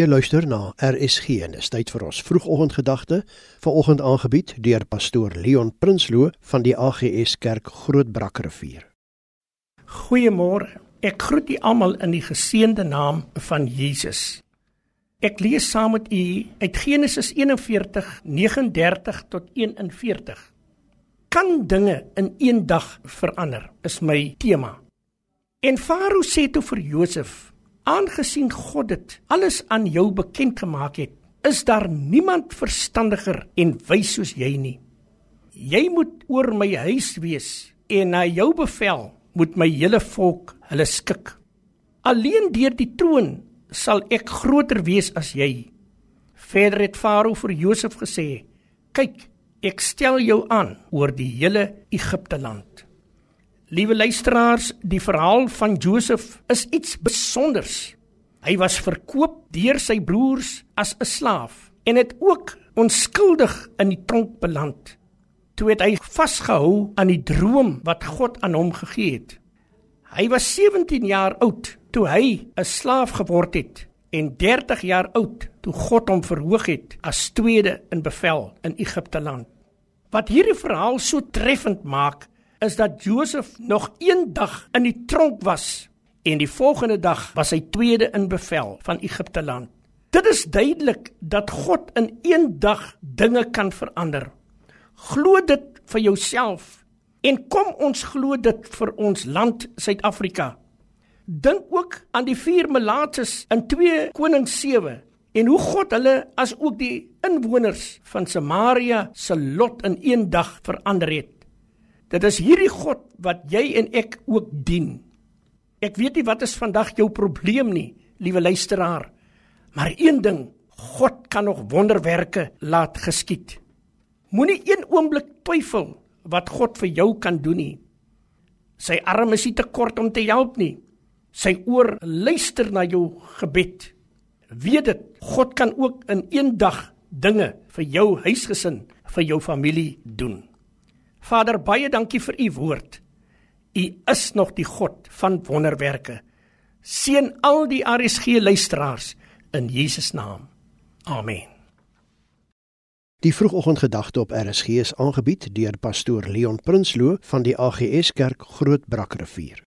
Jy luister na RSG en dis tyd vir ons vroegoggendgedagte, vanoggend aangebied deur pastoor Leon Prinsloo van die AGS Kerk Grootbrakrivier. Goeiemôre. Ek groet u almal in die geseënde naam van Jesus. Ek lees saam met u uit Genesis 41:39 tot 41. Kan dinge in een dag verander? Is my tema. En Farao sê toe vir Josef: Aangesien God dit alles aan jou bekend gemaak het, is daar niemand verstandiger en wys soos jy nie. Jy moet oor my huis wees en na jou bevel moet my hele volk hulle skik. Alleen deur die troon sal ek groter wees as jy. Verder het Farao vir Josef gesê: "Kyk, ek stel jou aan oor die hele Egipte land." Liewe luisteraars, die verhaal van Josef is iets spesiaals. Hy was verkoop deur sy broers as 'n slaaf en het ook onskuldig in die tronk beland. Toe het hy vasgehou aan die droom wat God aan hom gegee het. Hy was 17 jaar oud toe hy 'n slaaf geword het en 30 jaar oud toe God hom verhoog het as tweede in bevel in Egipte land. Wat hierdie verhaal so treffend maak, is dat Josef nog een dag in die tronk was en die volgende dag was hy tweede in bevel van Egipte land. Dit is duidelik dat God in een dag dinge kan verander. Glo dit vir jouself en kom ons glo dit vir ons land Suid-Afrika. Dink ook aan die vier melaatses in 2 Konings 7 en hoe God hulle as ook die inwoners van Samaria se lot in een dag verander het. Dit is hierdie God wat jy en ek ook dien. Ek weet nie wat is vandag jou probleem nie, liewe luisteraar. Maar een ding, God kan nog wonderwerke laat geskied. Moenie een oomblik twyfel wat God vir jou kan doen nie. Sy arm is nie te kort om te help nie. Sy oor luister na jou gebed. Weet dit, God kan ook in een dag dinge vir jou huisgesin, vir jou familie doen. Vader, baie dankie vir u woord. U is nog die God van wonderwerke. Seën al die RSG luisteraars in Jesus naam. Amen. Die vroegoggendgedagte op RSG is aangebied deur pastoor Leon Prinsloo van die AGS Kerk Grootbrakrivier.